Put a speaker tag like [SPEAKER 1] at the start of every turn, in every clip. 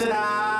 [SPEAKER 1] Ta-da!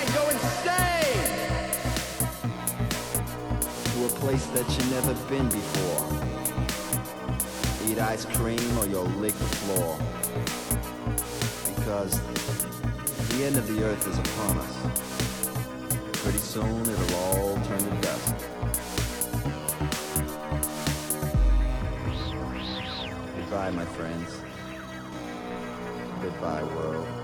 [SPEAKER 1] place that you've never been before. Eat ice cream or you'll lick the floor. Because the end of the earth is upon us. Pretty soon it'll all turn to dust. Goodbye, my friends. Goodbye, world.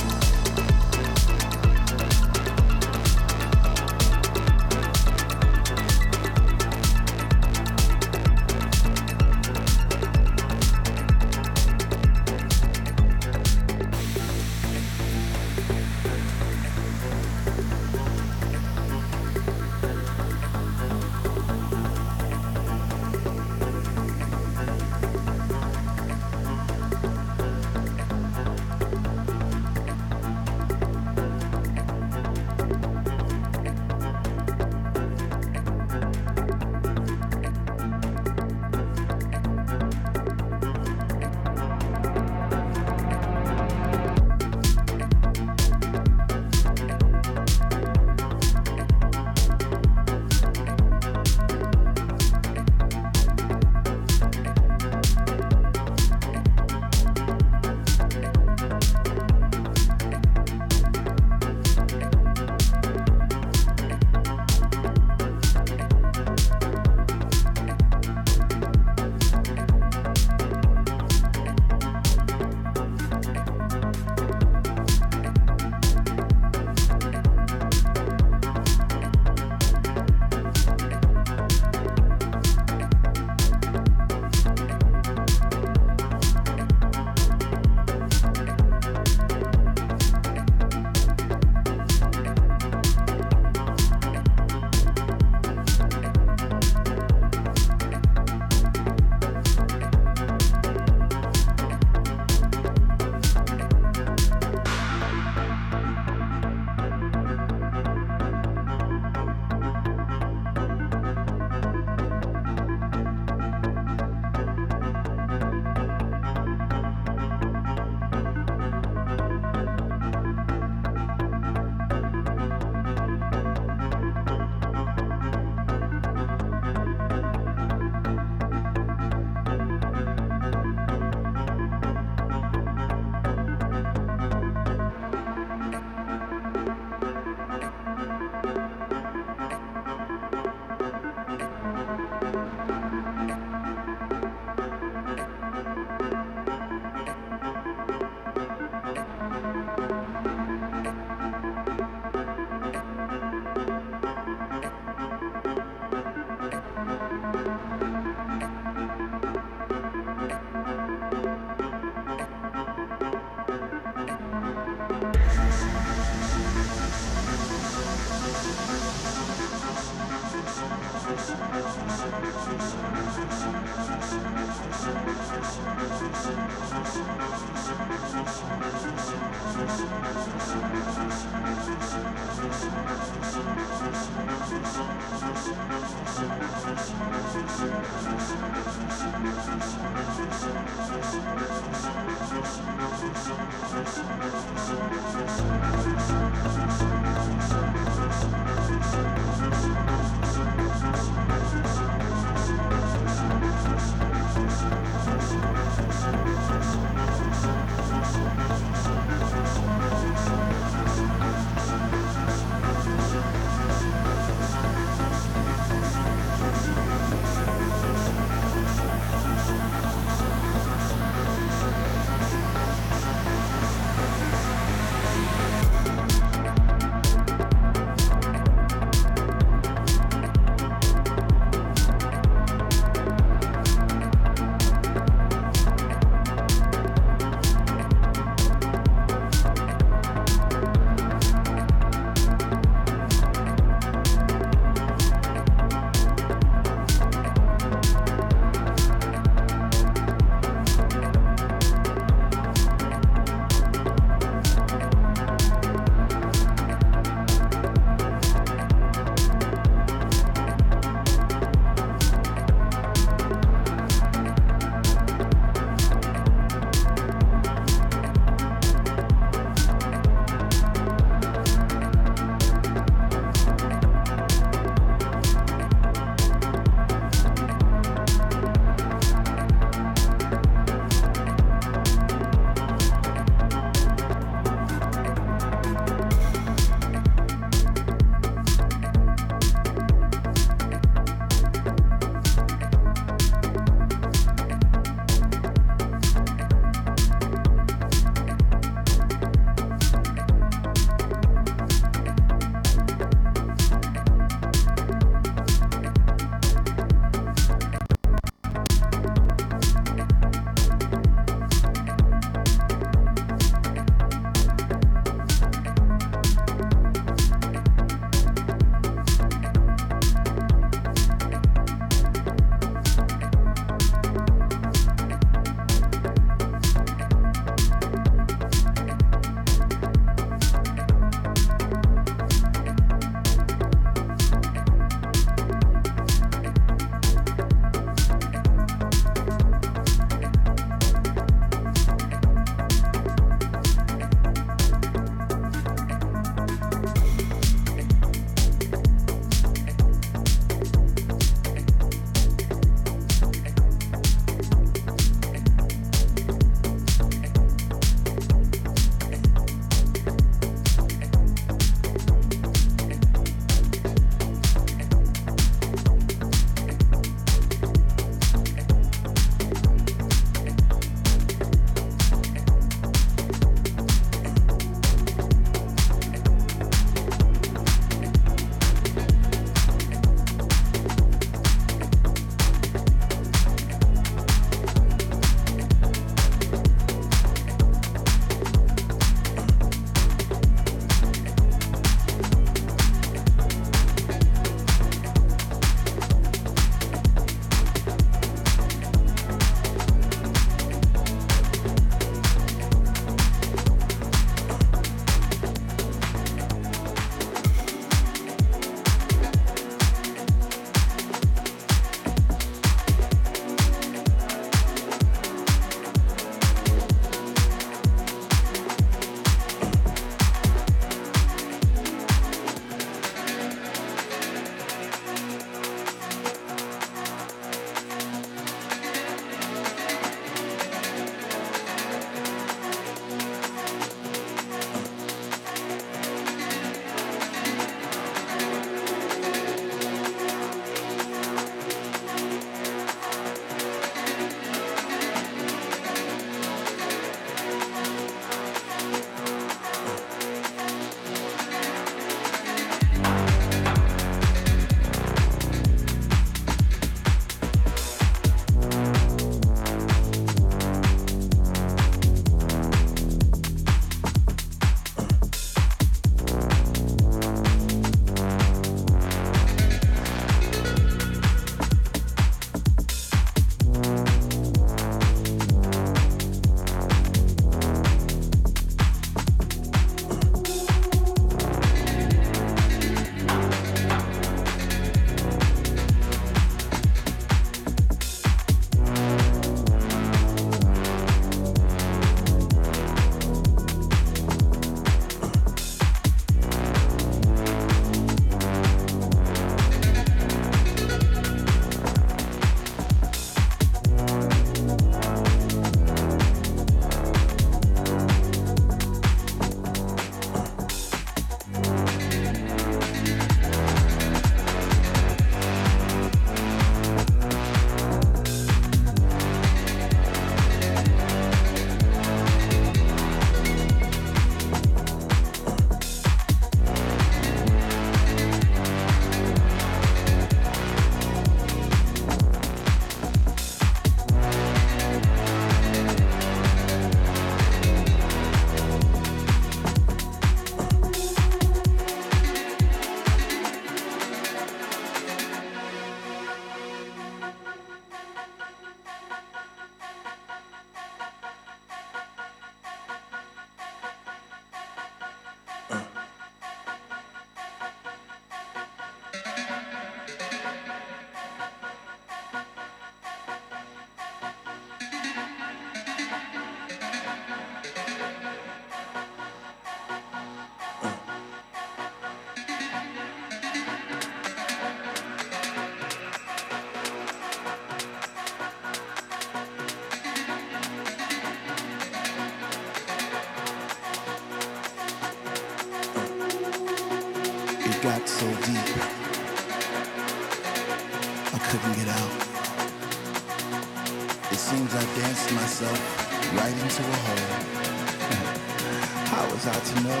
[SPEAKER 2] myself right into a hole. How was I to know?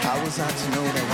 [SPEAKER 2] How was I to know that?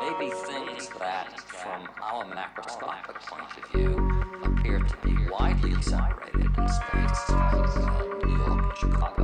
[SPEAKER 3] Maybe things that, from our macroscopic point of view, appear to be widely separated in space, like uh, New York and Chicago,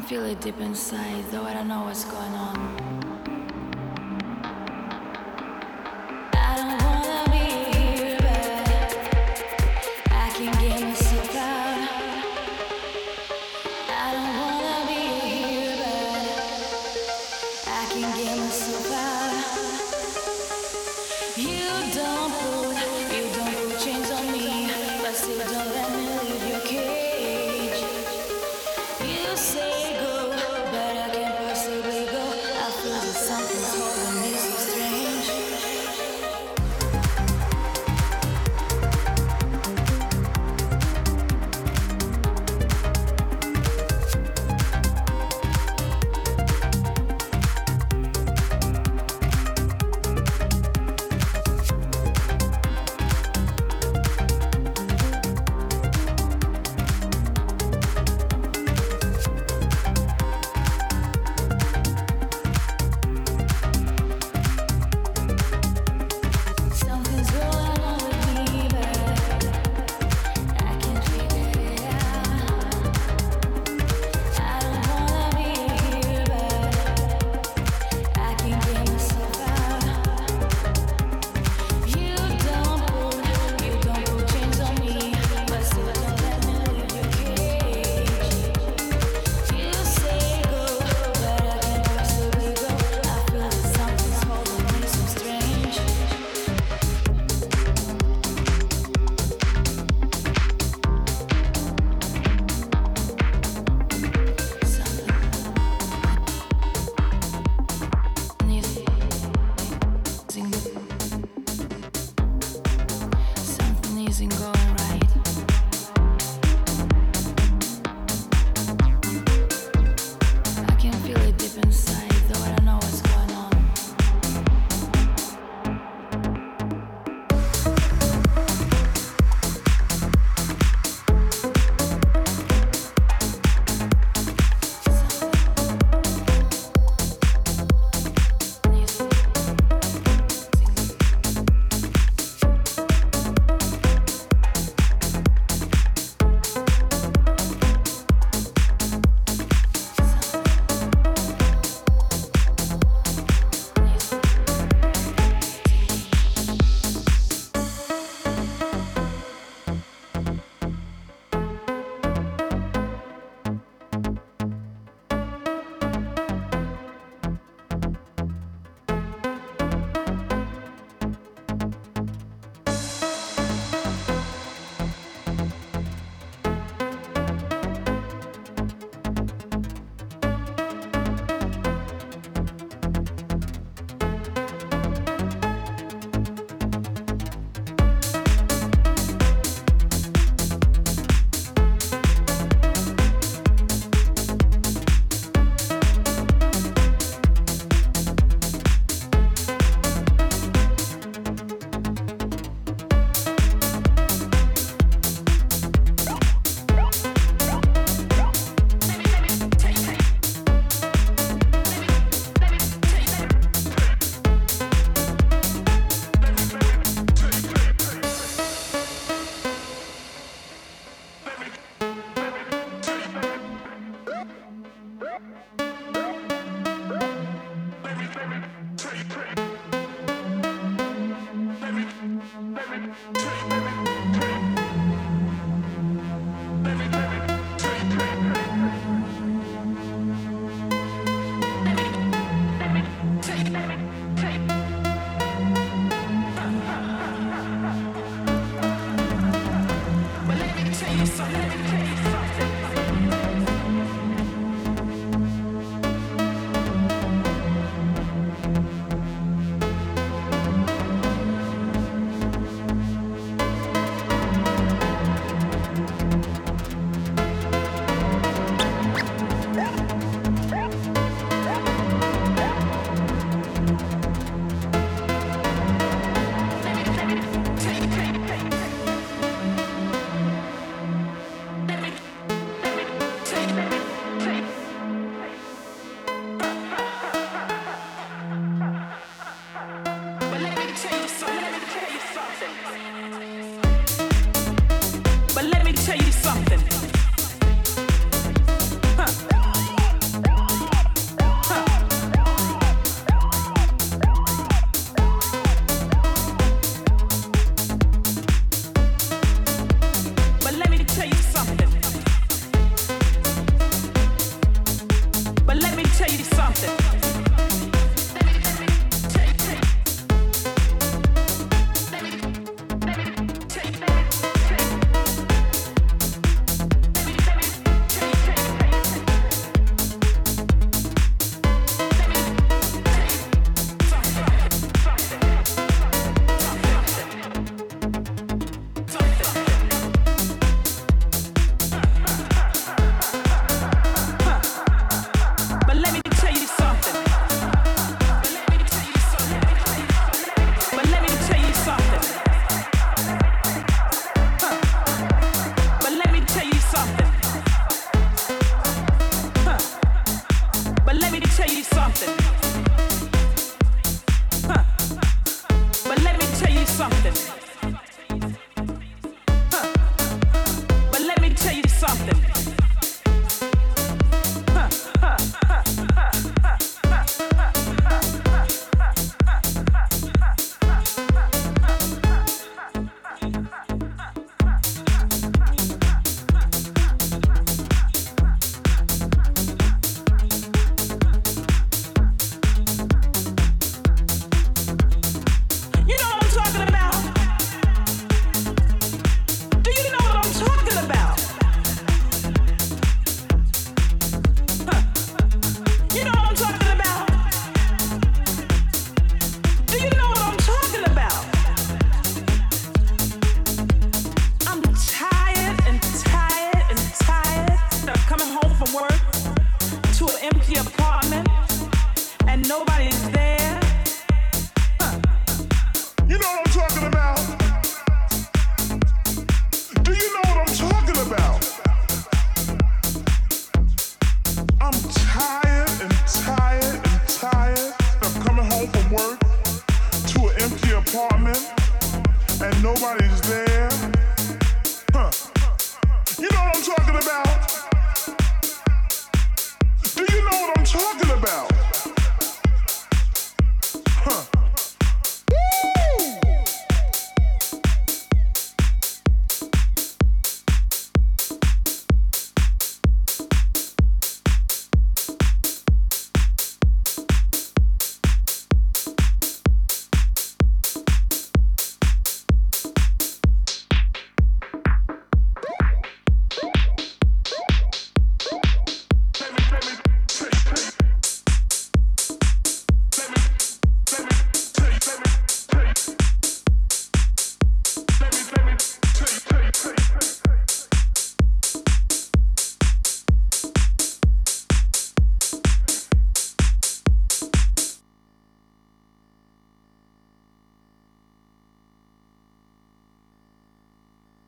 [SPEAKER 4] can feel it deep inside, though I don't know what's going on.